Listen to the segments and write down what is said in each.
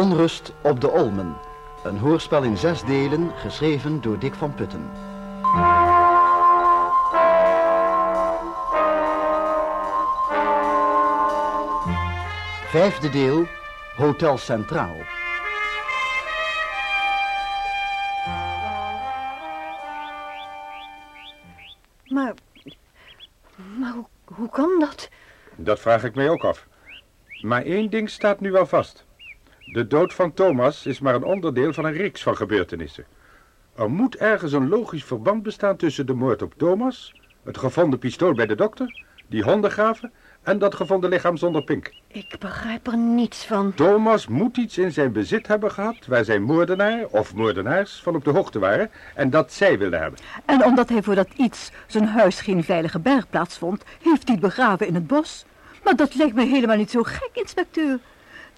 Onrust op de Olmen. Een hoorspel in zes delen, geschreven door Dick van Putten. Vijfde deel, Hotel Centraal. Maar, maar hoe, hoe kan dat? Dat vraag ik mij ook af. Maar één ding staat nu wel vast. De dood van Thomas is maar een onderdeel van een reeks van gebeurtenissen. Er moet ergens een logisch verband bestaan tussen de moord op Thomas, het gevonden pistool bij de dokter, die hondengraven en dat gevonden lichaam zonder pink. Ik begrijp er niets van. Thomas moet iets in zijn bezit hebben gehad waar zijn moordenaar of moordenaars van op de hoogte waren en dat zij wilden hebben. En omdat hij voor dat iets zijn huis geen veilige bergplaats vond, heeft hij het begraven in het bos. Maar dat lijkt me helemaal niet zo gek, inspecteur.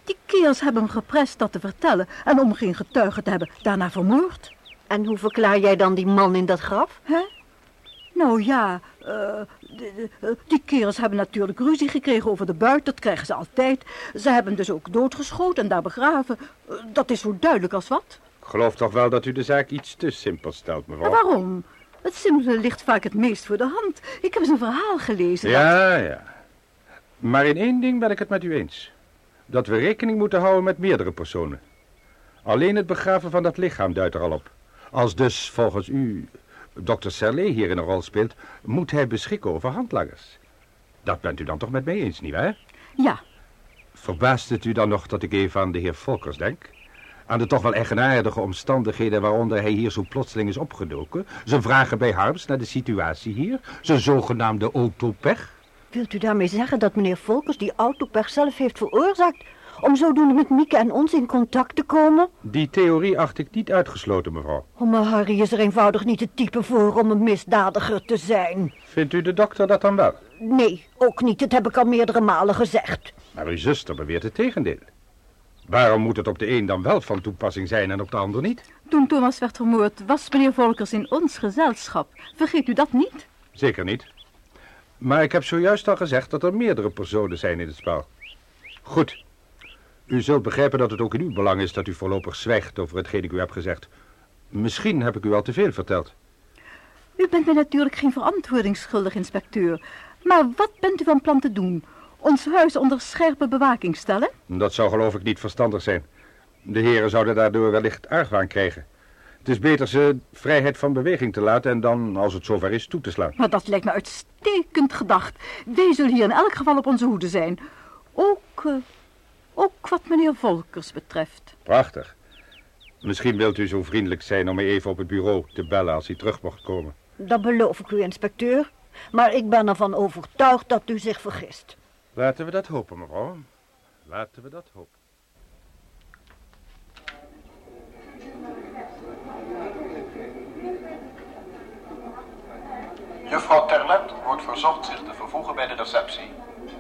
Die keels hebben hem geprest dat te vertellen en om geen getuige te hebben daarna vermoord. En hoe verklaar jij dan die man in dat graf? Hè? Nou ja, uh, uh, die kerels hebben natuurlijk ruzie gekregen over de buit. Dat krijgen ze altijd. Ze hebben dus ook doodgeschoten en daar begraven. Uh, dat is zo duidelijk als wat. Ik geloof toch wel dat u de zaak iets te simpel stelt, mevrouw. En waarom? Het simpele ligt vaak het meest voor de hand. Ik heb eens een verhaal gelezen. Ja, dat... ja. Maar in één ding ben ik het met u eens. Dat we rekening moeten houden met meerdere personen. Alleen het begraven van dat lichaam duidt er al op. Als dus volgens u dokter Serlet hier een rol speelt, moet hij beschikken over handlangers. Dat bent u dan toch met mij eens, nietwaar? Ja. Verbaast het u dan nog dat ik even aan de heer Volkers denk? Aan de toch wel eigenaardige omstandigheden waaronder hij hier zo plotseling is opgedoken? Zijn vragen bij Harms naar de situatie hier? Zijn zogenaamde autopech? Wilt u daarmee zeggen dat meneer Volkers die autopech zelf heeft veroorzaakt... om zodoende met Mieke en ons in contact te komen? Die theorie acht ik niet uitgesloten, mevrouw. Oh, maar Harry is er eenvoudig niet het type voor om een misdadiger te zijn. Vindt u de dokter dat dan wel? Nee, ook niet. Dat heb ik al meerdere malen gezegd. Maar uw zuster beweert het tegendeel. Waarom moet het op de een dan wel van toepassing zijn en op de ander niet? Toen Thomas werd vermoord was meneer Volkers in ons gezelschap. Vergeet u dat niet? Zeker niet. Maar ik heb zojuist al gezegd dat er meerdere personen zijn in het spel. Goed. U zult begrijpen dat het ook in uw belang is dat u voorlopig zwijgt over hetgeen ik u heb gezegd. Misschien heb ik u al te veel verteld. U bent mij natuurlijk geen verantwoording schuldig, inspecteur. Maar wat bent u van plan te doen? Ons huis onder scherpe bewaking stellen? Dat zou geloof ik niet verstandig zijn. De heren zouden daardoor wellicht argwaan krijgen. Het is beter ze vrijheid van beweging te laten en dan, als het zover is, toe te slaan. Maar dat lijkt me uitstekend gedacht. Wij zullen hier in elk geval op onze hoede zijn. Ook, uh, ook wat meneer Volkers betreft. Prachtig. Misschien wilt u zo vriendelijk zijn om me even op het bureau te bellen als hij terug mocht komen. Dat beloof ik u, inspecteur. Maar ik ben ervan overtuigd dat u zich vergist. Laten we dat hopen, mevrouw. Laten we dat hopen. Juffrouw Terlet wordt verzocht zich te vervoegen bij de receptie.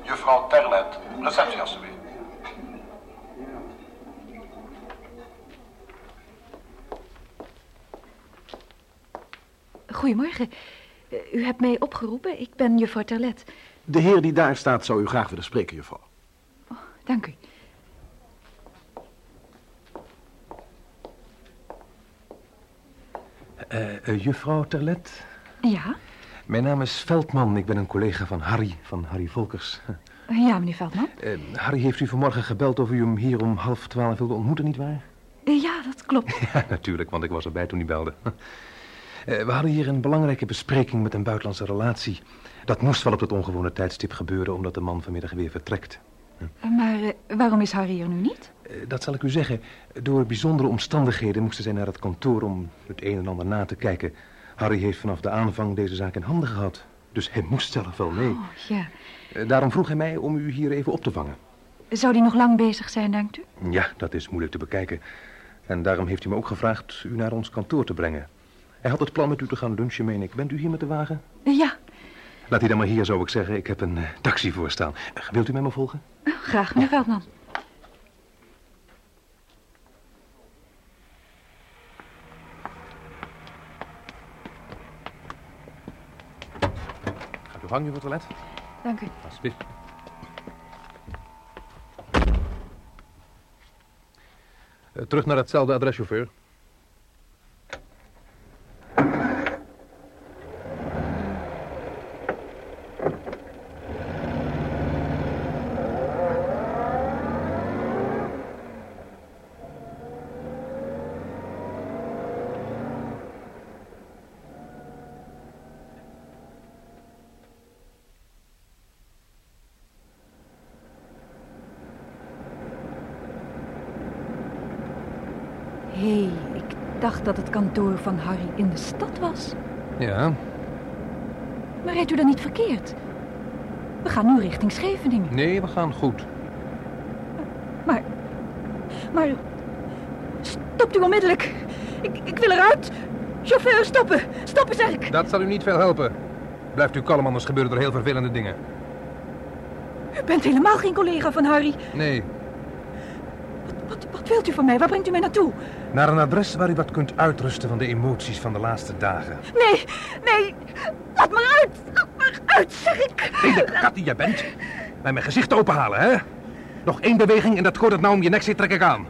Juffrouw Terlet, receptie alstublieft. Goedemorgen. U hebt mij opgeroepen. Ik ben juffrouw Terlet. De heer die daar staat zou u graag willen spreken, juffrouw. Oh, dank u. Uh, uh, juffrouw Terlet? Ja? Mijn naam is Veldman. Ik ben een collega van Harry, van Harry Volkers. Ja, meneer Veldman. Uh, Harry heeft u vanmorgen gebeld of u hem hier om half twaalf wilde ontmoeten, nietwaar? Ja, dat klopt. Ja, natuurlijk, want ik was erbij toen hij belde. we hadden hier een belangrijke bespreking met een buitenlandse relatie. Dat moest wel op dat ongewone tijdstip gebeuren, omdat de man vanmiddag weer vertrekt. Maar waarom is Harry er nu niet? Dat zal ik u zeggen. Door bijzondere omstandigheden moesten zij naar het kantoor om het een en ander na te kijken. Harry heeft vanaf de aanvang deze zaak in handen gehad. Dus hij moest zelf wel mee. Oh, ja. Uh, daarom vroeg hij mij om u hier even op te vangen. Zou die nog lang bezig zijn, denkt u? Ja, dat is moeilijk te bekijken. En daarom heeft hij me ook gevraagd u naar ons kantoor te brengen. Hij had het plan met u te gaan lunchen, meen ik. Bent u hier met de wagen? Ja. Laat hij dan maar hier, zou ik zeggen. Ik heb een uh, taxi voorstaan. Uh, wilt u met me volgen? Oh, graag, meneer. Veldman. Gang, juffrouw Toilet? Dank u. Alsjeblieft. Eh, terug naar hetzelfde adres, chauffeur. Hé, hey, ik dacht dat het kantoor van Harry in de stad was. Ja, Maar rijdt u dan niet verkeerd? We gaan nu richting Scheveningen. nee, we gaan goed. Maar, maar, stopt u onmiddellijk. Ik, ik wil eruit. Chauffeur, stoppen. Stoppen, zeg ik. Dat zal u niet veel helpen. Blijft u kalm, anders gebeuren er heel vervelende dingen. U bent helemaal geen collega van Harry. Nee, Wat, wat wilt u van mij? Waar brengt u mij naartoe? Naar een adres waar u wat kunt uitrusten van de emoties van de laatste dagen. Nee, nee. Laat maar uit. Laat maar uit, zeg ik. Lelijke kat die jij bent. Bij mijn gezicht openhalen, hè? Nog één beweging en dat koord dat nou om je nek zit, trek ik aan.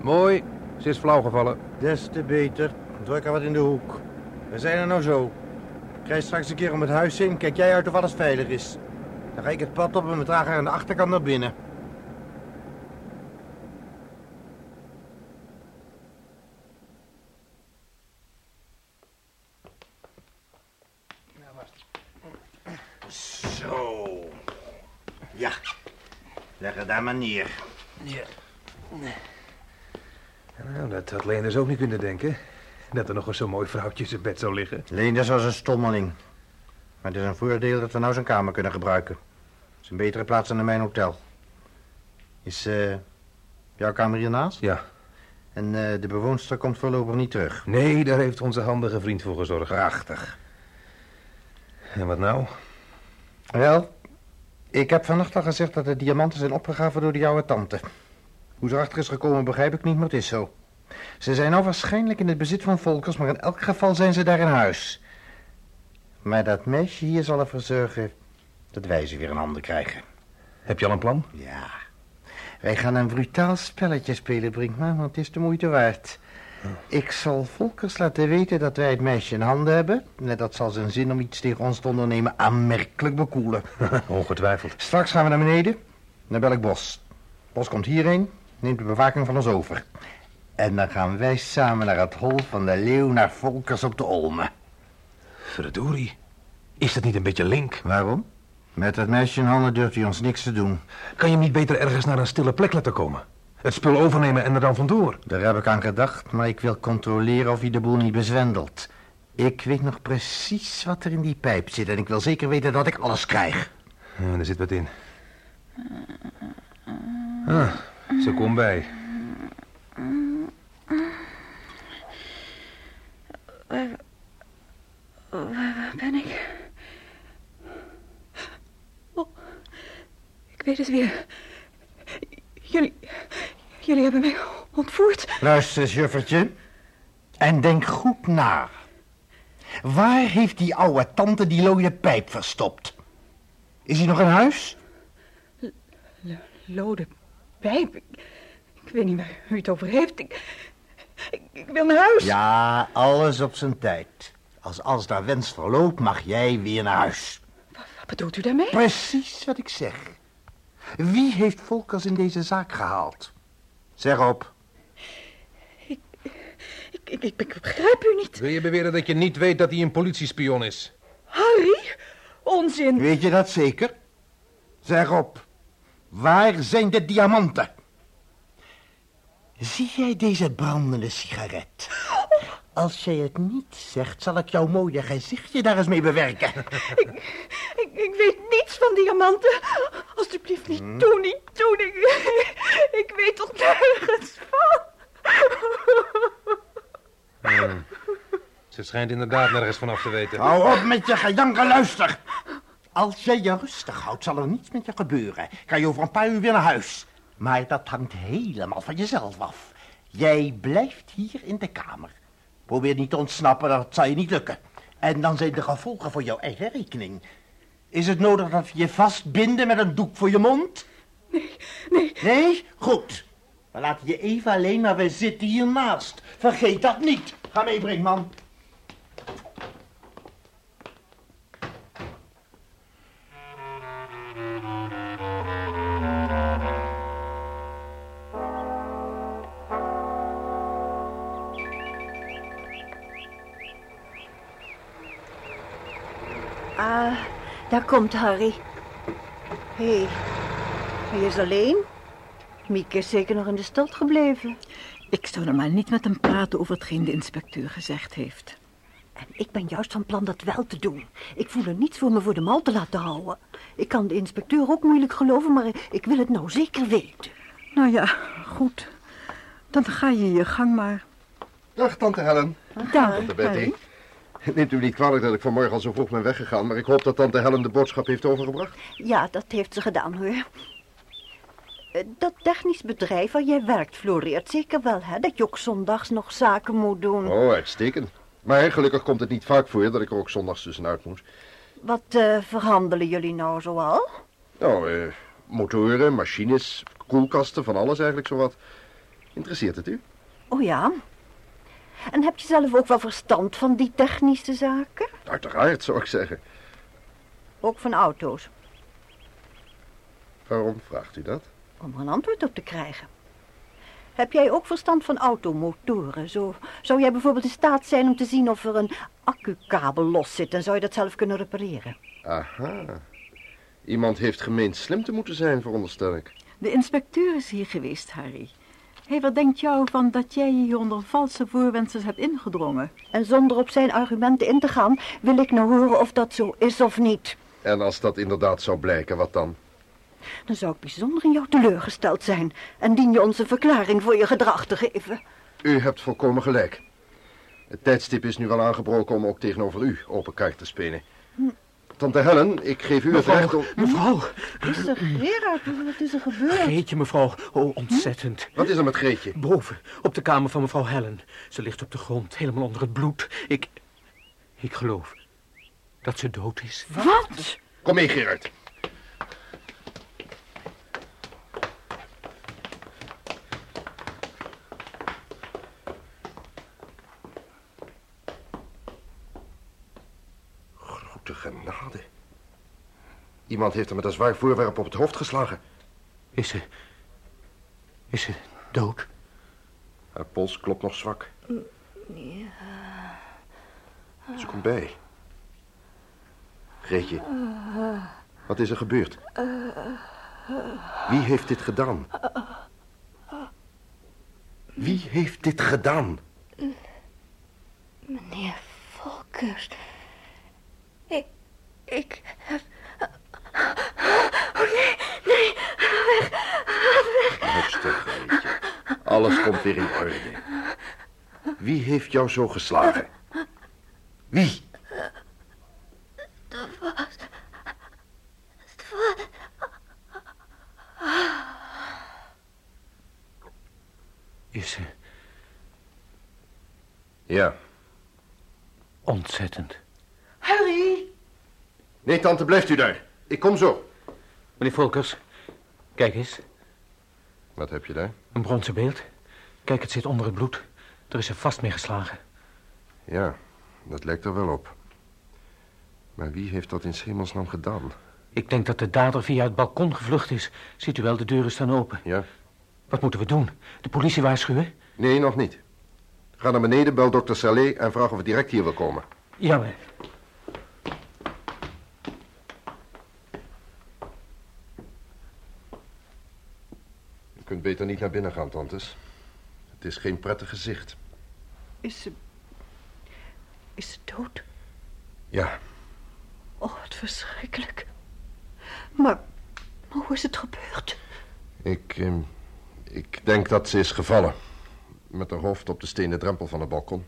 Mooi. Ze is flauw gevallen. Des te beter. Druk er wat in de hoek. We zijn er nou zo. Krijg straks een keer om het huis in. Kijk jij uit of alles veilig is. Dan ga ik het pad op en we dragen haar aan de achterkant naar binnen. Het daar maar neer. Nou, dat had Leen dus ook niet kunnen denken. Dat er nog eens zo'n mooi vrouwtje in zijn bed zou liggen. Leenders was een stommeling. Maar het is een voordeel dat we nou zijn kamer kunnen gebruiken. Het is een betere plaats dan in mijn hotel. Is eh, jouw kamer hiernaast? Ja. En eh, de bewoonster komt voorlopig niet terug. Nee, daar heeft onze handige vriend voor gezorgd. Prachtig. En wat nou? Wel, ik heb vannacht al gezegd dat de diamanten zijn opgegraven door de jouwe tante. Hoe ze erachter is gekomen begrijp ik niet, maar het is zo. Ze zijn nou waarschijnlijk in het bezit van Volkers, maar in elk geval zijn ze daar in huis. Maar dat meisje hier zal ervoor zorgen dat wij ze weer in handen krijgen. Heb je al een plan? Ja. Wij gaan een brutaal spelletje spelen, Brinkman, want het is de moeite waard. Ik zal Volkers laten weten dat wij het meisje in handen hebben. En dat zal zijn zin om iets tegen ons te ondernemen aanmerkelijk bekoelen. Ongetwijfeld. Straks gaan we naar beneden, naar Belk Bos. Bos komt hierheen, neemt de bewaking van ons over. En dan gaan wij samen naar het hol van de leeuw naar Volkers op de Olme. Verdorie. Is dat niet een beetje link? Waarom? Met dat meisje in handen durft hij ons niks te doen. Kan je hem niet beter ergens naar een stille plek laten komen? Het spul overnemen en er dan vandoor? Daar heb ik aan gedacht, maar ik wil controleren of hij de boel niet bezwendelt. Ik weet nog precies wat er in die pijp zit en ik wil zeker weten dat ik alles krijg. Ja, er zit wat in. Ah, ze komt bij. Waar ben ik? Oh, ik weet het weer. Jullie, jullie hebben mij ontvoerd. Luister, juffertje. En denk goed na. Waar heeft die oude tante die looie pijp verstopt? Is hij nog in huis? Lode pijp. Ik, ik weet niet waar u het over heeft. Ik, ik, ik wil naar huis. Ja, alles op zijn tijd. Als alles naar wens verloopt, mag jij weer naar huis. Wat bedoelt u daarmee? Precies wat ik zeg. Wie heeft Volkers in deze zaak gehaald? Zeg op. Ik, ik, ik begrijp u niet. Wil je beweren dat je niet weet dat hij een politiespion is? Harry? Onzin. Weet je dat zeker? Zeg op. Waar zijn de diamanten? Zie jij deze brandende sigaret? Als jij het niet zegt, zal ik jouw mooie gezichtje daar eens mee bewerken. Ik, ik, ik weet niets van diamanten. Alsjeblieft, niet doen, niet doen. Ik, ik weet toch nergens van. Ze schijnt inderdaad nergens vanaf te weten. Hou op met je gejanken, luister. Als jij je rustig houdt, zal er niets met je gebeuren. Kan je over een paar uur weer naar huis. Maar dat hangt helemaal van jezelf af. Jij blijft hier in de kamer. Probeer niet te ontsnappen, dat zal je niet lukken. En dan zijn de gevolgen voor jouw eigen rekening. Is het nodig dat we je vastbinden met een doek voor je mond? Nee, nee. Nee? Goed. We laten je even alleen, maar we zitten hiernaast. Vergeet dat niet. Ga mee, Brinkman. Komt Harry. Hé, hey, hij is alleen. Mieke is zeker nog in de stad gebleven. Ik zou er maar niet met hem praten over hetgeen de inspecteur gezegd heeft. En ik ben juist van plan dat wel te doen. Ik voel er niets voor me voor de mal te laten houden. Ik kan de inspecteur ook moeilijk geloven, maar ik wil het nou zeker weten. Nou ja, goed. Dan ga je je gang maar. Dag, tante Helen. Dag, Tante Betty. Harry. Neemt u niet kwalijk dat ik vanmorgen al zo vroeg ben weggegaan, maar ik hoop dat tante Helen de boodschap heeft overgebracht. Ja, dat heeft ze gedaan, hoor. Eh, Dat technisch bedrijf waar jij werkt floreert zeker wel, hè? Dat je ook zondags nog zaken moet doen. Oh, uitstekend. Maar gelukkig komt het niet vaak voor dat ik er ook zondags tussenuit moet. Wat eh, verhandelen jullie nou zoal? Nou, eh, motoren, machines, koelkasten, van alles eigenlijk zowat. Interesseert het u? Oh ja. En heb je zelf ook wel verstand van die technische zaken? Uiteraard, zou ik zeggen. Ook van auto's, Waarom vraagt u dat? om er een antwoord op te krijgen. Heb jij ook verstand van automotoren? Zo, zou jij bijvoorbeeld in staat zijn om te zien of er een accukabel los zit... en zou je dat zelf kunnen repareren? Aha. Iemand heeft gemeend slim te moeten zijn, veronderstel ik. De inspecteur is hier geweest, Harry. Hij verdenkt jou van dat jij hier onder valse voorwendsels hebt ingedrongen. En zonder op zijn argumenten in te gaan... wil ik nou horen of dat zo is of niet. En als dat inderdaad zou blijken, wat dan? Dan zou ik bijzonder in jou teleurgesteld zijn... en dien je ons een verklaring voor je gedrag te geven. U hebt volkomen gelijk. Het tijdstip is nu wel aangebroken om ook tegenover u open kaart te spelen. Tante Helen, ik geef u het recht om... Mevrouw, Is er, Gerard, wat is er gebeurd? Greetje, mevrouw. Oh, ontzettend. Wat is er met Greetje? Boven, op de kamer van mevrouw Helen. Ze ligt op de grond, helemaal onder het bloed. Ik... Ik geloof dat ze dood is. Wat? Kom mee, Gerard. Grote genade. Iemand heeft hem met een zwaar voorwerp op het hoofd geslagen. Is ze... Is ze dood? Haar pols klopt nog zwak. Ze komt bij. Greetje, wat is er gebeurd? Wie heeft dit gedaan? Wie heeft dit gedaan? Meneer Volkers. Ik... Ik heb... Oh, nee, nee. Weg. Weg. Rustig, Greetje. Alles komt weer in orde. Wie heeft jou zo geslagen? Wie? Dat was... Het was... Is ze Ja. ontzettend. Harry! Nee, tante, blijft u daar. Ik kom zo. Meneer Volkers, kijk eens. Wat heb je daar? Een bronzen beeld. Kijk, het zit onder het bloed. Er is er vast mee geslagen. Ja, dat lijkt er wel op. Maar wie heeft dat in 's hemelsnaam gedaan? Ik denk dat de dader via het balkon gevlucht is. Ziet u wel, de deuren staan open. Ja? Wat moeten we doen? De politie waarschuwen? Nee, nog niet. Ga naar beneden, bel dokter Salé en vraag of hij direct hier wil komen. Ja, maar... kunt beter niet naar binnen gaan, tantes. Het is geen prettig gezicht. Is ze... Is ze dood? Ja, Oh, wat verschrikkelijk. Maar, maar hoe is het gebeurd? ik... eh, ik denk dat ze is gevallen. Met haar hoofd op de stenen drempel van het balkon.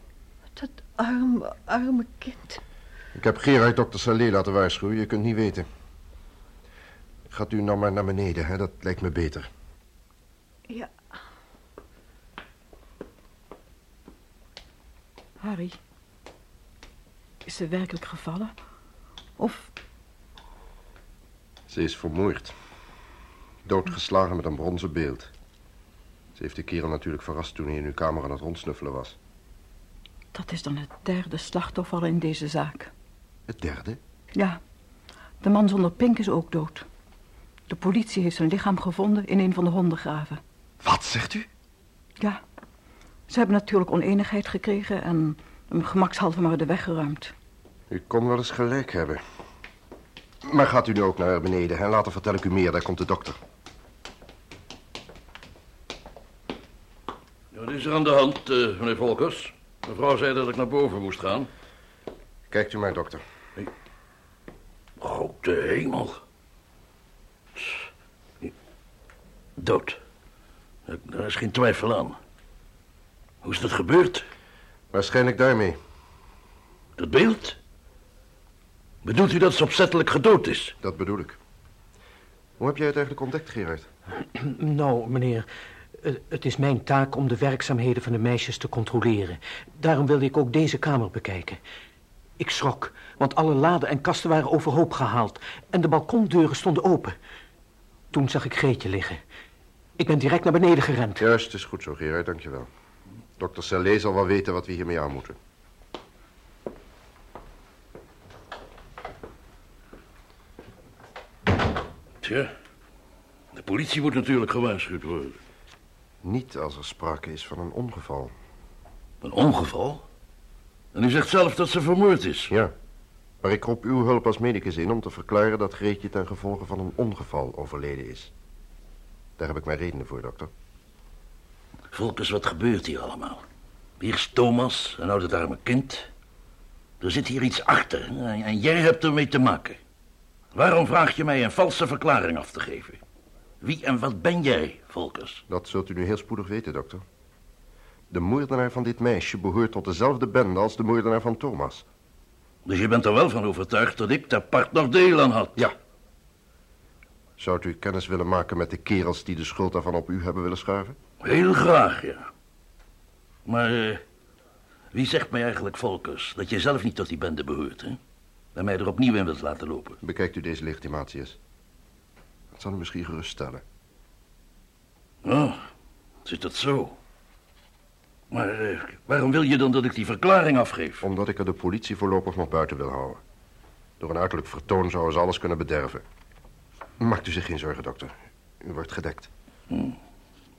Dat arme, arme kind. Ik heb Gerard dokter Salé laten waarschuwen. Je kunt niet weten. Gaat u nou maar naar beneden, hè? Dat lijkt me beter. Ja, Harry, is ze werkelijk gevallen? Of Ze is vermoord. Doodgeslagen met een bronzen beeld. Ze heeft de kerel natuurlijk verrast toen hij in uw kamer aan het rondsnuffelen was. Dat is dan het derde slachtoffer in deze zaak. Het derde? Ja, de man zonder pink is ook dood. De politie heeft zijn lichaam gevonden in een van de hondengraven. Wat zegt u? Ja, ze hebben natuurlijk oneenigheid gekregen en hem gemakshalve maar de weg geruimd. U kon wel eens gelijk hebben. Maar gaat u nu ook naar beneden en later vertel ik u meer. Daar komt de dokter. Wat is er aan de hand, eh, meneer Volkers? Mevrouw zei dat ik naar boven moest gaan. Kijkt u maar, dokter. Grote hemel. Dood. Daar is geen twijfel aan. Hoe is dat gebeurd? Waarschijnlijk daarmee. Dat beeld? Bedoelt u dat ze opzettelijk gedood is? Dat bedoel ik. Hoe heb jij het eigenlijk ontdekt, Gerard? Nou, meneer, eh, het is mijn taak om de werkzaamheden van de meisjes te controleren. Daarom wilde ik ook deze kamer bekijken. Ik schrok, want alle laden en kasten waren overhoop gehaald... en de balkondeuren stonden open. Toen zag ik Greetje liggen. Ik ben direct naar beneden gerend. Juist, het is goed zo, Gerard, dankjewel. Dokter Salé zal wel weten wat we hiermee aan moeten. Tja, de politie moet natuurlijk gewaarschuwd worden. Niet als er sprake is van een ongeval. Een ongeval? En u zegt zelf dat ze vermoord is? Ja, maar ik roep uw hulp als medicus in om te verklaren dat Greetje ten gevolge van een ongeval overleden is. Daar heb ik mijn redenen voor, dokter. Volkers, wat gebeurt hier allemaal? Hier is Thomas, een oude arme kind. Er zit hier iets achter en jij hebt ermee te maken. Waarom vraag je mij een valse verklaring af te geven? Wie en wat ben jij, Volkers? Dat zult u nu heel spoedig weten, dokter. De moordenaar van dit meisje behoort tot dezelfde bende als de moordenaar van Thomas. Dus je bent er wel van overtuigd dat ik daar part nog deel aan had? Ja. Zou u kennis willen maken met de kerels die de schuld daarvan op u hebben willen schuiven? Heel graag, ja. Maar eh, wie zegt mij eigenlijk, Volkers, dat jij zelf niet tot die bende behoort, hè? En mij er opnieuw in wilt laten lopen? Bekijkt u deze legitimaties. Dat zal u misschien geruststellen. Oh, zit dat zo? Maar eh, waarom wil je dan dat ik die verklaring afgeef? Omdat ik er de politie voorlopig nog buiten wil houden. Door een uiterlijk vertoon zouden ze alles kunnen bederven. Maakt u zich geen zorgen, dokter. U wordt gedekt. Hm.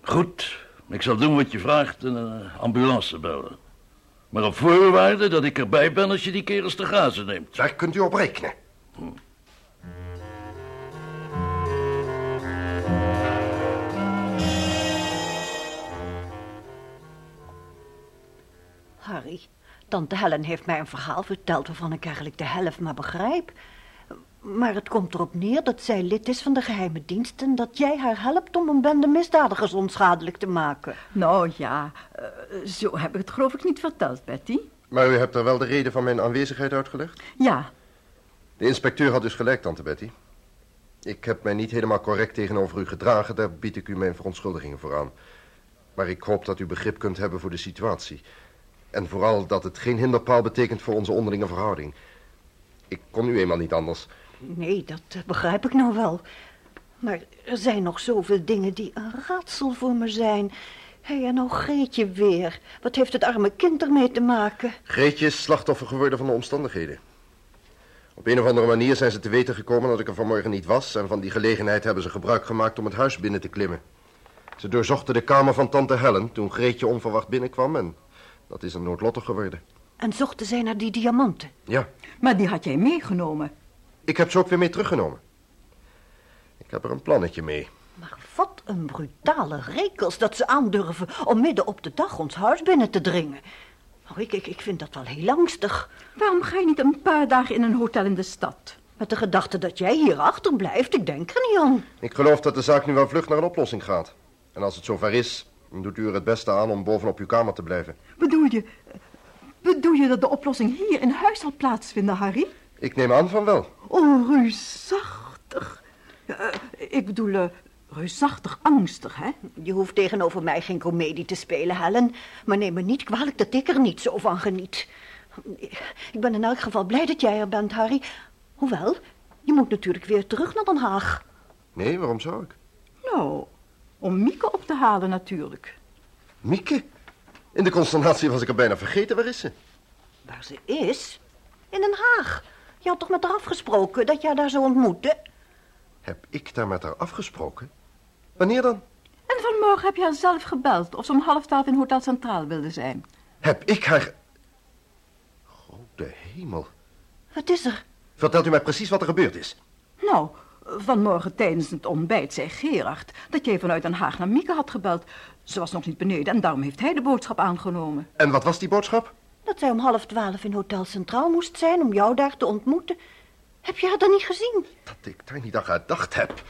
Goed, ik zal doen wat je vraagt en een ambulance bellen. Maar op voorwaarde dat ik erbij ben als je die kerels te gazen neemt. Daar kunt u op rekenen. Hm. Harry, tante Helen heeft mij een verhaal verteld waarvan ik eigenlijk de helft maar begrijp. Maar het komt erop neer dat zij lid is van de geheime dienst... en dat jij haar helpt om een bende misdadigers onschadelijk te maken. Nou ja, uh, zo heb ik het geloof ik niet verteld, Betty. Maar u hebt er wel de reden van mijn aanwezigheid uitgelegd? Ja. De inspecteur had dus gelijk, tante Betty. Ik heb mij niet helemaal correct tegenover u gedragen... daar bied ik u mijn verontschuldigingen voor aan. Maar ik hoop dat u begrip kunt hebben voor de situatie... En vooral dat het geen hinderpaal betekent voor onze onderlinge verhouding. Ik kon nu eenmaal niet anders. Nee, dat begrijp ik nou wel. Maar er zijn nog zoveel dingen die een raadsel voor me zijn. Hé, hey, en nou Greetje weer. Wat heeft het arme kind ermee te maken? Greetje is slachtoffer geworden van de omstandigheden. Op een of andere manier zijn ze te weten gekomen dat ik er vanmorgen niet was... en van die gelegenheid hebben ze gebruik gemaakt om het huis binnen te klimmen. Ze doorzochten de kamer van tante Helen toen Greetje onverwacht binnenkwam... en dat is een noodlottig geworden. En zochten zij naar die diamanten? Ja. Maar die had jij meegenomen. Ik heb ze ook weer mee teruggenomen. Ik heb er een plannetje mee. Maar wat een brutale rekels dat ze aandurven om midden op de dag ons huis binnen te dringen. Oh, ik, ik, ik vind dat wel heel angstig. Waarom ga je niet een paar dagen in een hotel in de stad? Met de gedachte dat jij hier achterblijft, ik denk er niet aan. Ik geloof dat de zaak nu wel vlug naar een oplossing gaat. En als het zover is, dan doet u er het beste aan om bovenop uw kamer te blijven. Bedoel je... Bedoel je dat de oplossing hier in huis zal plaatsvinden, Harry? Ik neem aan van wel. Oh, reusachtig. Uh, ik bedoel, uh, reusachtig angstig, hè? Je hoeft tegenover mij geen komedie te spelen, Helen. Maar neem me niet kwalijk dat ik er niet zo van geniet. Ik ben in elk geval blij dat jij er bent, Harry. Hoewel, je moet natuurlijk weer terug naar Den Haag. Nee, waarom zou ik? Nou, om Mieke op te halen natuurlijk. Mieke? In de consternatie was ik er bijna vergeten. Waar is ze? Waar ze is? In Den Haag. Je had toch met haar afgesproken dat jij daar zou ontmoeten? Heb ik daar met haar afgesproken? Wanneer dan? En vanmorgen heb je haar zelf gebeld of ze om half twaalf in Hotel Centraal wilde zijn. Heb ik haar... Grote hemel. Wat is er? Vertelt u mij precies wat er gebeurd is. Nou, vanmorgen tijdens het ontbijt zei Gerard dat jij vanuit Den Haag naar Mieke had gebeld. Ze was nog niet beneden en daarom heeft hij de boodschap aangenomen. En wat was die boodschap? Dat zij om half twaalf in Hotel Centraal moest zijn om jou daar te ontmoeten. Heb je haar dan niet gezien? Dat ik daar niet aan gedacht heb.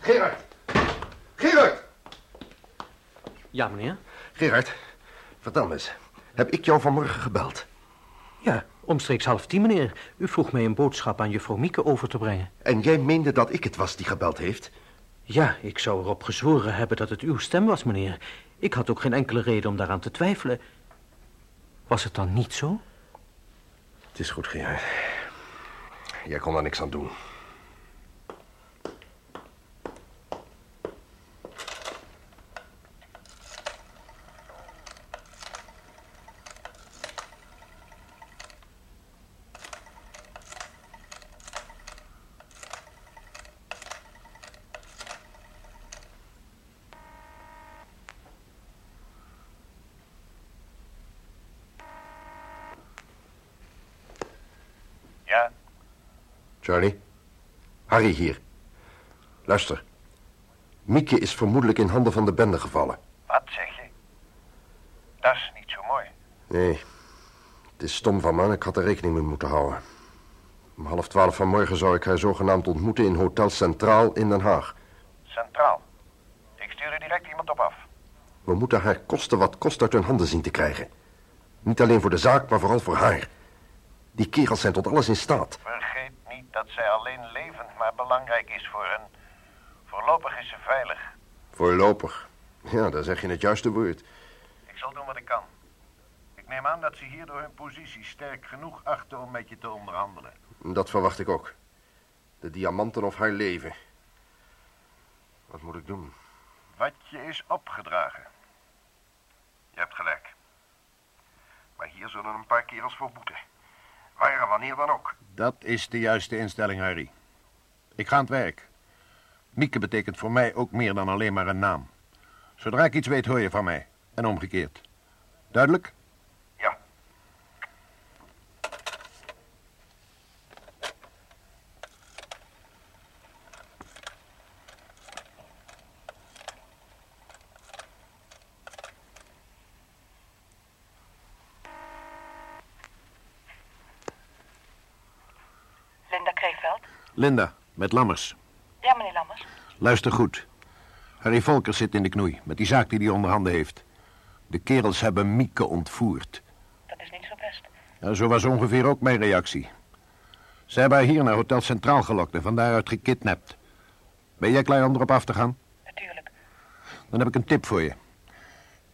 Gerard! Gerard! Ja, meneer? Gerard, vertel me eens. Heb ik jou vanmorgen gebeld? Ja, omstreeks half tien, meneer. U vroeg mij een boodschap aan juffrouw Mieke over te brengen. En jij meende dat ik het was die gebeld heeft? Ja, ik zou erop gezworen hebben dat het uw stem was, meneer. Ik had ook geen enkele reden om daaraan te twijfelen. Was het dan niet zo? Het is goed, Gerard. Jij kon daar niks aan doen. Ja, Charlie? Harry hier. Luister. Mieke is vermoedelijk in handen van de bende gevallen. wat zeg je? Dat is niet zo mooi. Nee, het is stom van me ik had er rekening mee moeten houden. Om half twaalf vanmorgen zou ik haar zogenaamd ontmoeten in Hotel Centraal in Den Haag. Centraal. Ik stuur er direct iemand op af. We moeten haar kosten wat kost uit hun handen zien te krijgen. Niet alleen voor de zaak, maar vooral voor haar. Die kerels zijn tot alles in staat. Vergeet dat zij alleen levend maar belangrijk is voor een... Voorlopig is ze veilig. Voorlopig. Ja, daar zeg je het juiste woord. Ik zal doen wat ik kan. Ik neem aan dat ze hierdoor hun positie sterk genoeg achten om met je te onderhandelen. Dat verwacht ik ook. De diamanten of haar leven. Wat moet ik doen? Wat je is opgedragen. Je hebt gelijk. Maar hier zullen een paar kerels voor boeten. Waar wanneer dan ook. Dat is de juiste instelling, Harry. Ik ga aan het werk. Mieke betekent voor mij ook meer dan alleen maar een naam. Zodra ik iets weet, hoor je van mij. En omgekeerd. Duidelijk? Linda, met Lammers. Ja, meneer Lammers. Luister goed. Harry Volkers zit in de knoei met die zaak die hij onder handen heeft. De kerels hebben Mieke ontvoerd. Dat is niet zo best. Ja, zo was ongeveer ook mijn reactie. Ze hebben haar hier naar Hotel Centraal gelokt en van daaruit gekidnapt. Ben jij klaar om erop af te gaan? Natuurlijk. Dan heb ik een tip voor je.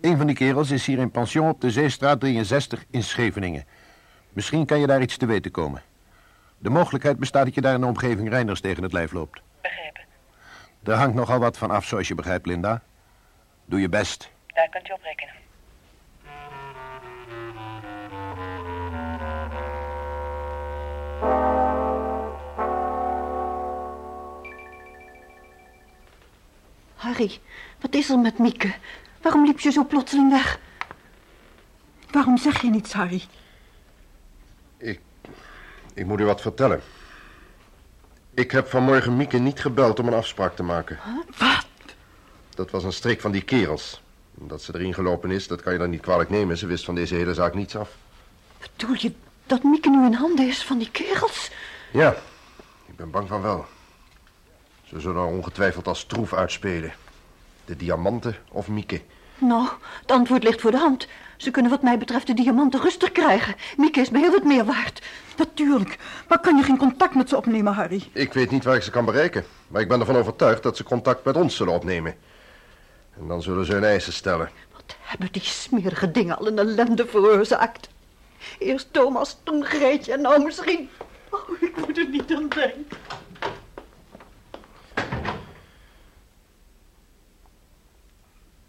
Een van die kerels is hier in pension op de Zeestraat 63 in Scheveningen. Misschien kan je daar iets te weten komen. De mogelijkheid bestaat dat je daar in de omgeving Reiners tegen het lijf loopt. Begrepen. Er hangt nogal wat van af, zoals je begrijpt, Linda. Doe je best. Daar kunt u op rekenen. Harry, wat is er met Mieke? Waarom liep je zo plotseling weg? Waarom zeg je niets, Harry? Ik moet u wat vertellen. Ik heb vanmorgen Mieke niet gebeld om een afspraak te maken. Wat? Dat was een streek van die kerels. Dat ze erin gelopen is, dat kan je dan niet kwalijk nemen. Ze wist van deze hele zaak niets af. Bedoel je dat Mieke nu in handen is van die kerels? Ja, ik ben bang van wel. Ze zullen haar ongetwijfeld als troef uitspelen. De diamanten of Mieke. Nou, het antwoord ligt voor de hand. Ze kunnen wat mij betreft de diamanten rustig krijgen. Mieke is me heel wat meer waard. Natuurlijk. Maar kan je geen contact met ze opnemen, Harry? Ik weet niet waar ik ze kan bereiken. Maar ik ben ervan overtuigd dat ze contact met ons zullen opnemen. En dan zullen ze hun eisen stellen. Wat hebben die smerige dingen al een ellende veroorzaakt. Eerst Thomas, toen Greetje en nou misschien... Oh, ik moet er niet aan denken.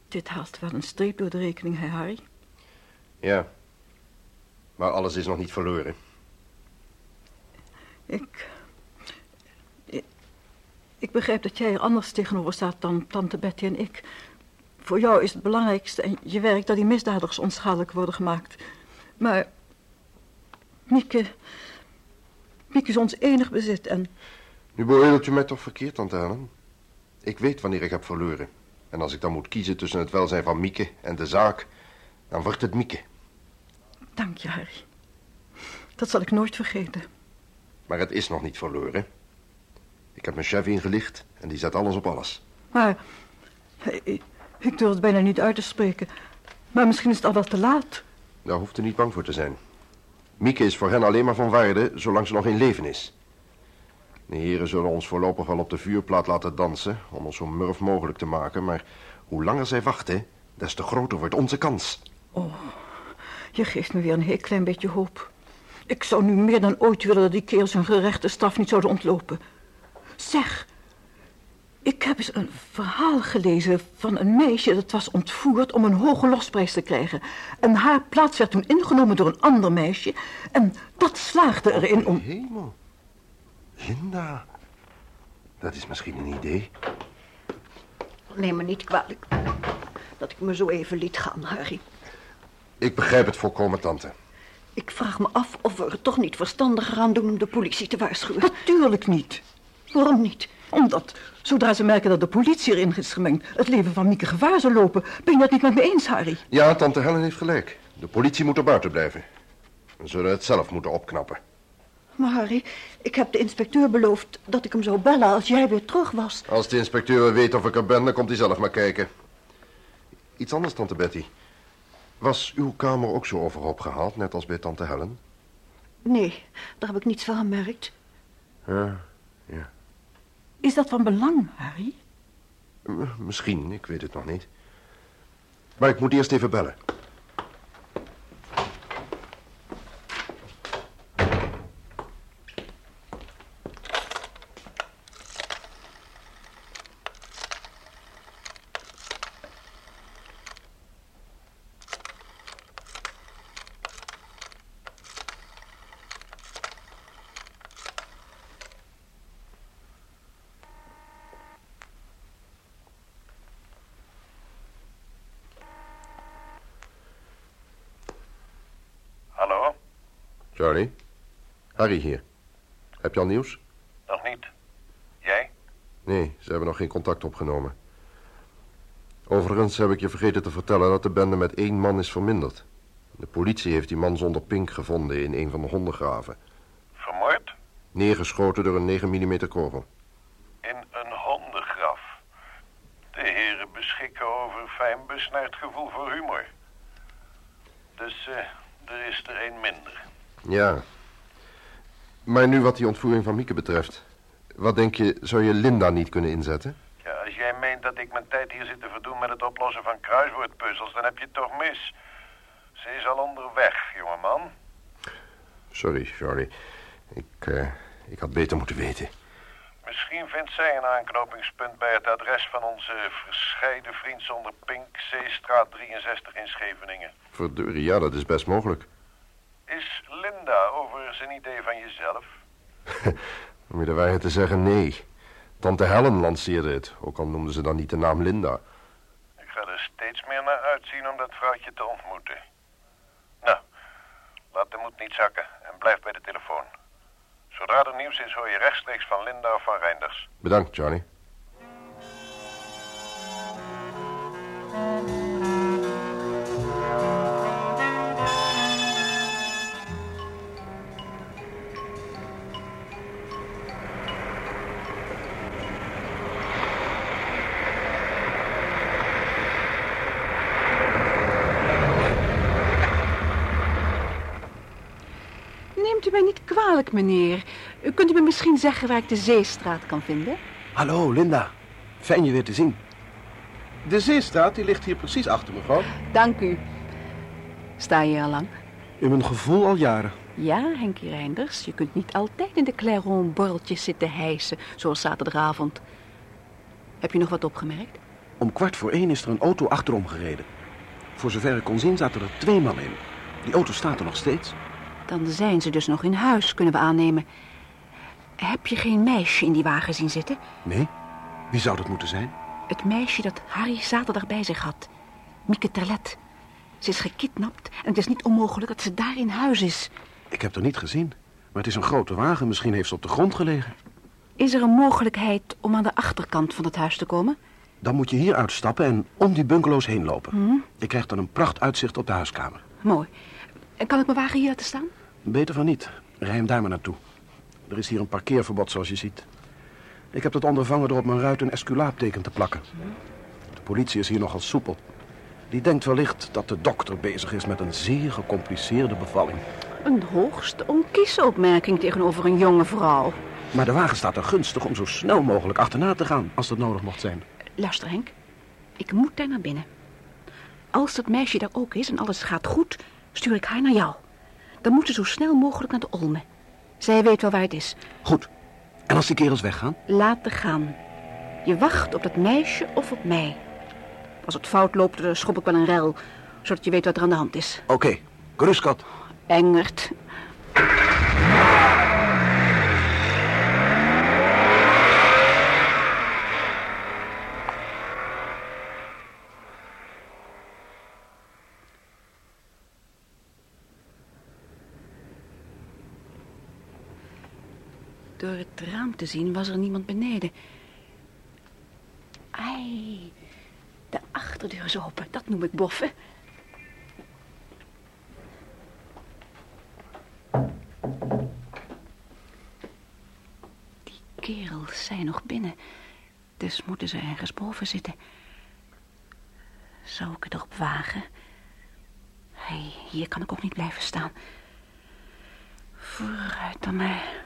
Dit haalt wel een streep door de rekening, hè, Harry? Ja. Maar alles is nog niet verloren. Ik, ik... Ik begrijp dat jij er anders tegenover staat dan tante Betty en ik. Voor jou is het belangrijkste en je werk dat die misdadigers onschadelijk worden gemaakt. Maar... Mieke... Mieke is ons enig bezit en... Nu beoordeelt u mij toch verkeerd, tante Helen? Ik weet wanneer ik heb verloren. En als ik dan moet kiezen tussen het welzijn van Mieke en de zaak... dan wordt het Mieke. Dank je, Harry. Dat zal ik nooit vergeten. Maar het is nog niet verloren. Ik heb mijn chef ingelicht en die zet alles op alles. Maar... Ik, ik durf het bijna niet uit te spreken. Maar misschien is het al wel te laat. Daar hoeft u niet bang voor te zijn. Mieke is voor hen alleen maar van waarde zolang ze nog in leven is. De heren zullen ons voorlopig wel op de vuurplaat laten dansen... om ons zo murf mogelijk te maken, maar hoe langer zij wachten... des te groter wordt onze kans. Oh, je geeft me weer een heel klein beetje hoop. Ik zou nu meer dan ooit willen dat die kerels hun gerechte straf niet zouden ontlopen. Zeg, ik heb eens een verhaal gelezen van een meisje dat was ontvoerd om een hoge losprijs te krijgen. En haar plaats werd toen ingenomen door een ander meisje. En dat slaagde erin om... Hemel. Linda. Dat is misschien een idee. Neem me niet kwalijk dat ik me zo even liet gaan, Harry. Ik begrijp het volkomen, tante. Ik vraag me af of we er toch niet verstandiger aan doen om de politie te waarschuwen. Natuurlijk niet. Waarom niet? Omdat, zodra ze merken dat de politie erin is gemengd... het leven van Mieke gevaar zal lopen. Ben je dat niet met me eens, Harry? Ja, tante Helen heeft gelijk. De politie moet er buiten blijven. We zullen het zelf moeten opknappen. Maar Harry, ik heb de inspecteur beloofd dat ik hem zou bellen als jij weer terug was. Als de inspecteur weet of ik er ben, dan komt hij zelf maar kijken. Iets anders, tante Betty. Was uw kamer ook zo overhoop gehaald, net als bij tante Helen? Nee, daar heb ik niets van gemerkt. Ja, ja. Is dat van belang, Harry? M- Misschien, ik weet het nog niet. Maar ik moet eerst even bellen. Hallo? Charlie? Harry hier. Heb je al nieuws? Nog niet. Jij? Nee, ze hebben nog geen contact opgenomen. Overigens heb ik je vergeten te vertellen dat de bende met één man is verminderd. De politie heeft die man zonder pink gevonden in een van de hondengraven. Vermoord? Neergeschoten door een 9 mm kogel. In een hondengraf. De heren beschikken over fijn besnaard gevoel voor humor. Dus eh, er is er één minder. Ja. Maar nu wat die ontvoering van Mieke betreft. Wat denk je, zou je Linda niet kunnen inzetten? Ja, als jij meent dat ik mijn tijd hier zit te verdoen met het oplossen van kruiswoordpuzzels, dan heb je het toch mis. Ze is al onderweg, jongeman. Sorry, Charlie. Ik, eh, ik had beter moeten weten. Misschien vindt zij een aanknopingspunt bij het adres van onze verscheiden vriend zonder pink, Zeestraat 63 in Scheveningen. Verdorie, ja, dat is best mogelijk. Is Linda overigens een idee van jezelf? Om je de waarheid te zeggen, nee. Tante Helen lanceerde het, ook al noemde ze dan niet de naam Linda. Ik ga er steeds meer naar uitzien om dat vrouwtje te ontmoeten. Nou, laat de moed niet zakken en blijf bij de telefoon. Zodra er nieuws is, hoor je rechtstreeks van Linda of van Reinders. Bedankt, Charlie. Neemt u mij niet kwalijk, meneer. Kunt u me misschien zeggen waar ik de Zeestraat kan vinden? Hallo, Linda. Fijn je weer te zien. De Zeestraat die ligt hier precies achter, mevrouw. Dank u. Sta je al lang? In mijn gevoel al jaren. Ja, Henkie Reinders. Je kunt niet altijd in de Clairon borreltjes zitten hijsen, zoals zaterdagavond. Heb je nog wat opgemerkt? Om kwart voor één is er een auto achterom gereden. Voor zover ik kon zien zaten er twee mannen in. Die auto staat er nog steeds. Dan zijn ze dus nog in huis, kunnen we aannemen. Heb je geen meisje in die wagen zien zitten? Nee? Wie zou dat moeten zijn? Het meisje dat Harry zaterdag bij zich had. Mieke Terlet. Ze is gekidnapt en het is niet onmogelijk dat ze daar in huis is. Ik heb haar niet gezien. Maar het is een grote wagen. Misschien heeft ze op de grond gelegen. Is er een mogelijkheid om aan de achterkant van het huis te komen? Dan moet je hier uitstappen en om die bungalows heen lopen. Hm? Je krijgt dan een pracht uitzicht op de huiskamer. Mooi. En kan ik mijn wagen hier laten staan? Beter van niet. Rij hem daar maar naartoe. Er is hier een parkeerverbod, zoals je ziet. Ik heb dat ondervangen door op mijn ruit een esculaapteken te plakken. De politie is hier nogal soepel. Die denkt wellicht dat de dokter bezig is met een zeer gecompliceerde bevalling. Een hoogst onkieze opmerking tegenover een jonge vrouw. Maar de wagen staat er gunstig om zo snel mogelijk achterna te gaan, als dat nodig mocht zijn. Luister, Henk. Ik moet daar naar binnen. Als dat meisje daar ook is en alles gaat goed, stuur ik haar naar jou. Dan moet ze zo snel mogelijk naar de Olme. Zij weet wel waar het is. Goed. En als die kerels weggaan? Laten gaan. Je wacht op dat meisje of op mij. Als het fout loopt, dan schop ik wel een rel, zodat je weet wat er aan de hand is. Oké, okay. Engert. Door te zien was er niemand beneden. Ai, de achterdeur is open. Dat noem ik boffen. Die kerels zijn nog binnen. Dus moeten ze ergens boven zitten. Zou ik het erop wagen? Hey, hier kan ik ook niet blijven staan. Vooruit dan maar.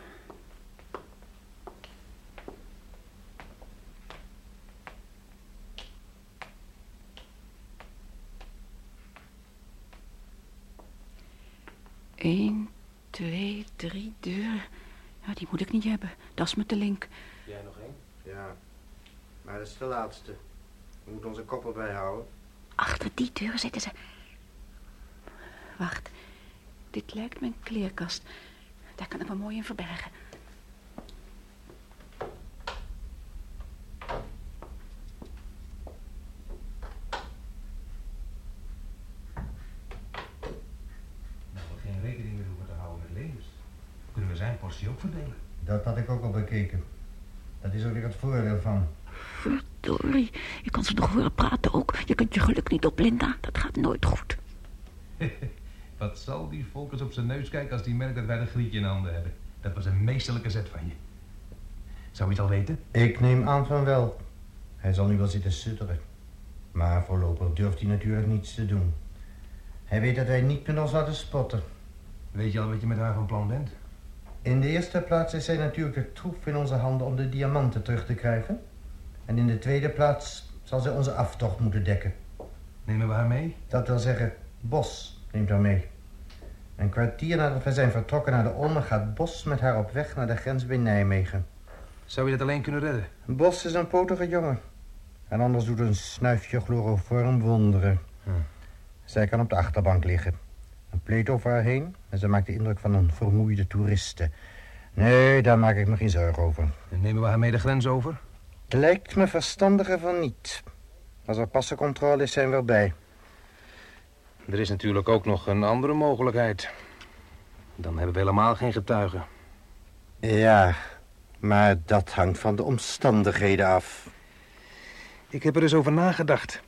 Eén, twee, drie deuren. Ja, die moet ik niet hebben. Dat is me te link. Jij nog één? Ja, maar dat is de laatste. We moeten onze kop erbij houden. Achter die deur zitten ze. Wacht. Dit lijkt mijn kleerkast. Daar kan ik me mooi in verbergen. portie ook verdelen. Dat had ik ook al bekeken. Dat is ook weer het voordeel van. Verdorie, je kan ze nog horen praten ook. Je kunt je geluk niet op, Linda. Dat gaat nooit goed. Wat zal die Volkers op zijn neus kijken als die merkt dat wij een grietje in handen hebben? Dat was een meesterlijke zet van je. Zou je het al weten? Ik neem aan van wel. Hij zal nu wel zitten sutteren. Maar voorlopig durft hij natuurlijk niets te doen. Hij weet dat wij niet met ons laten spotten. Weet je al wat je met haar van plan bent? In de eerste plaats is zij natuurlijk de troef in onze handen om de diamanten terug te krijgen. En in de tweede plaats zal zij onze aftocht moeten dekken. Nemen we haar mee? Dat wil zeggen, Bos neemt haar mee. Een kwartier nadat we zijn vertrokken naar de Olme gaat Bos met haar op weg naar de grens bij Nijmegen. Zou je dat alleen kunnen redden? Bos is een potige jongen. En anders doet een snuifje chloroform wonderen. Hm. Zij kan op de achterbank liggen. Pleet over haar heen en ze maakt de indruk van een vermoeide toeriste. Nee, daar maak ik me geen zorgen over. En nemen we haar mee de grens over? Het lijkt me verstandiger van niet. Als er passencontrole is, zijn we erbij. Er is natuurlijk ook nog een andere mogelijkheid. Dan hebben we helemaal geen getuigen. Ja, maar dat hangt van de omstandigheden af. Ik heb er eens over nagedacht.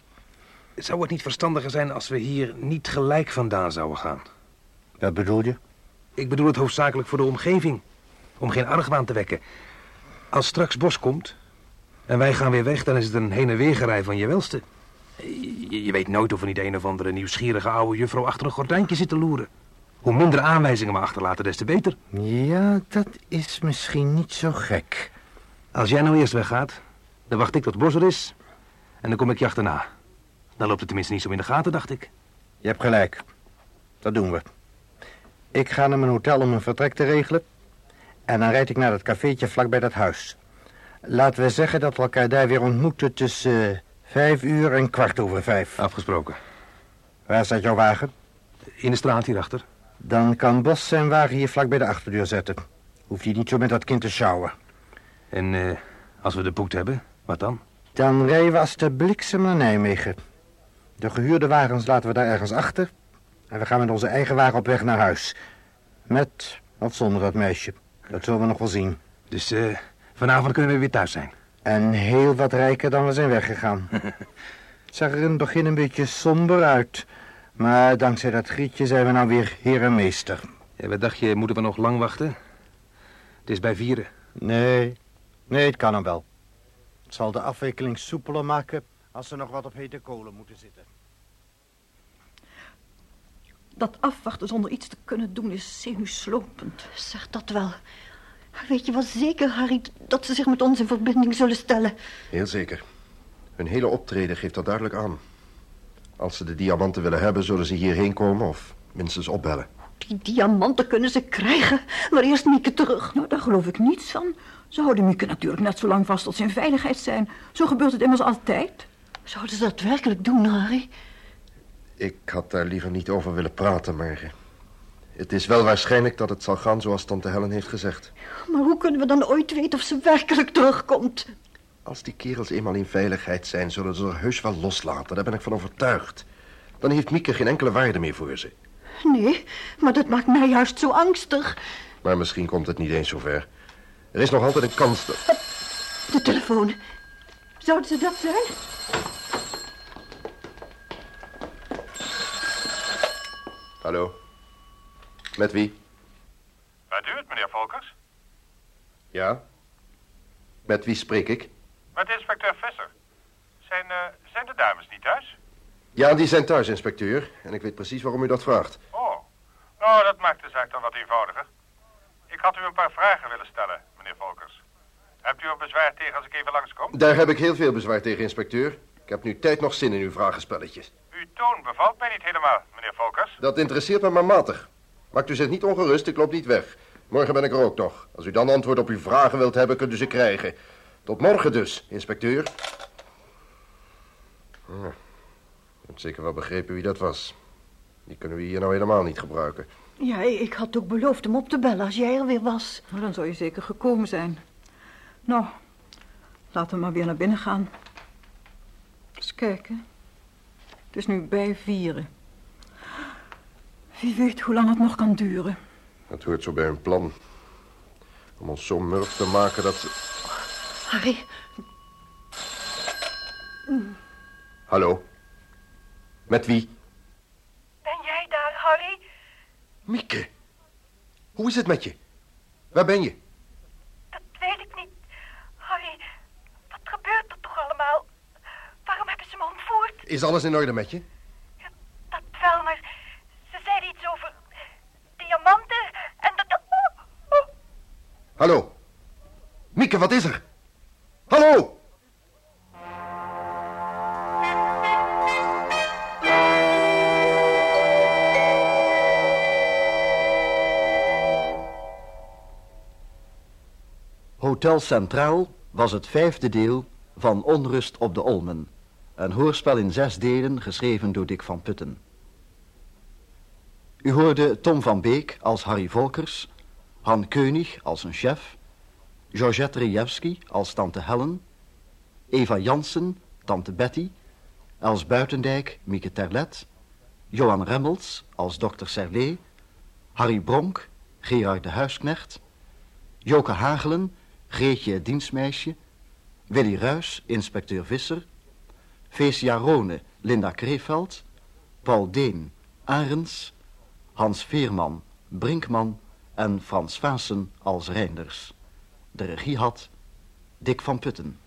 Zou het niet verstandiger zijn als we hier niet gelijk vandaan zouden gaan? Wat bedoel je? Ik bedoel het hoofdzakelijk voor de omgeving. Om geen argwaan te wekken. Als straks Bos komt en wij gaan weer weg... dan is het een heen en weer gerij van je welste. Je, je weet nooit of er niet een of andere nieuwsgierige oude juffrouw... achter een gordijntje zit te loeren. Hoe minder aanwijzingen we achterlaten, des te beter. Ja, dat is misschien niet zo gek. Als jij nou eerst weggaat, dan wacht ik tot Bos er is... en dan kom ik je achterna. Dan loopt het tenminste niet zo in de gaten, dacht ik. Je hebt gelijk. Dat doen we. Ik ga naar mijn hotel om een vertrek te regelen. En dan rijd ik naar dat cafeetje vlakbij dat huis. Laten we zeggen dat we elkaar daar weer ontmoeten tussen uh, Vijf uur en kwart over vijf. Afgesproken. Waar staat jouw wagen? In de straat hierachter. Dan kan Bos zijn wagen hier vlak bij de achterdeur zetten. Hoef je niet zo met dat kind te sjouwen. En eh, als we de poet hebben, wat dan? Dan rijden we als de bliksem naar Nijmegen. De gehuurde wagens laten we daar ergens achter. En we gaan met onze eigen wagen op weg naar huis. Met of zonder dat meisje. Dat zullen we nog wel zien. Dus eh, vanavond kunnen we weer thuis zijn. En heel wat rijker dan we zijn weggegaan. Het zag er in het begin een beetje somber uit. Maar dankzij dat grietje zijn we nou weer heer en meester. Ja, wat dacht je, moeten we nog lang wachten? Het is bij vieren. Nee, nee, het kan hem wel. Het zal de afwikkeling soepeler maken als er nog wat op hete kolen moeten zitten. Dat afwachten zonder iets te kunnen doen is zenuwslopend. Zeg dat wel. Weet je wel zeker, Harry, dat ze zich met ons in verbinding zullen stellen? Heel zeker. Hun hele optreden geeft dat duidelijk aan. Als ze de diamanten willen hebben, zullen ze hierheen komen of minstens opbellen. Die diamanten kunnen ze krijgen, maar eerst Mieke terug. Nou, daar geloof ik niets van. Ze houden Mieke natuurlijk net zo lang vast tot ze in veiligheid zijn. Zo gebeurt het immers altijd. Zouden ze dat werkelijk doen, Harry? Ik had daar liever niet over willen praten, maar... eh, Het is wel waarschijnlijk dat het zal gaan zoals tante Helen heeft gezegd. Maar hoe kunnen we dan ooit weten of ze werkelijk terugkomt? Als die kerels eenmaal in veiligheid zijn, zullen ze er heus wel loslaten. Daar ben ik van overtuigd. Dan heeft Mieke geen enkele waarde meer voor ze. Nee, maar dat maakt mij juist zo angstig. Maar misschien komt het niet eens zover. Er is nog altijd een kans dat... De telefoon. Zouden ze dat zijn? Hallo? Met wie? Bent u het, meneer Volkers? Ja? Met wie spreek ik? Met inspecteur Visser. Zijn, eh, zijn de dames niet thuis? Ja, die zijn thuis, inspecteur. En ik weet precies waarom u dat vraagt. Oh, nou, dat maakt de zaak dan wat eenvoudiger. Ik had u een paar vragen willen stellen, meneer Volkers. Hebt u er bezwaar tegen als ik even langskom? Daar heb ik heel veel bezwaar tegen, inspecteur. Ik heb nu tijd nog zin in uw vragenspelletjes. Uw toon bevalt mij niet helemaal, meneer Volkers. Dat interesseert me maar matig. Maakt u zich niet ongerust, ik loop niet weg. Morgen ben ik er ook nog. Als u dan antwoord op uw vragen wilt hebben, kunt u ze krijgen. Tot morgen dus, inspecteur. Hm. U hebt zeker wel begrepen wie dat was. Die kunnen we hier nou helemaal niet gebruiken. Ja, ik had ook beloofd hem op te bellen als jij er weer was. Nou, dan zou je zeker gekomen zijn. Nou, laten we maar weer naar binnen gaan. Eens kijken. Het is nu bij vieren. Wie weet hoe lang het nog kan duren. Het hoort zo bij hun plan. Om ons zo murf te maken dat ze... Harry, Hallo? Met wie? Ben jij daar, Harry? Mieke. Hoe is het met je? Waar ben je? Dat weet ik niet. Harry, wat gebeurt er toch allemaal? Waarom hebben ze me ontvoerd? Is alles in orde met je? Dat wel, maar ze zeiden iets over diamanten en dat... Hallo? Mieke, wat is er? Hallo? Hotel Centraal was het vijfde deel van Onrust op de Olmen. Een hoorspel in zes delen geschreven door Dick van Putten. U hoorde Tom van Beek als Harry Volkers, Han Keunig als een chef, Georgette Rejewski als tante Helen, Eva Jansen, tante Betty, Els Buitendijk, Mieke Terlet, Johan Remmels als dokter Serlé, Harry Bronk, Gerard de Huisknecht, Joke Hagelen, Greetje dienstmeisje, Willy Ruis, inspecteur Visser, Feesia Rone, Linda Kreeveld, Paul Deen, Arends, Hans Veerman, Brinkman en Frans Vaassen als Reinders. De regie had Dick van Putten.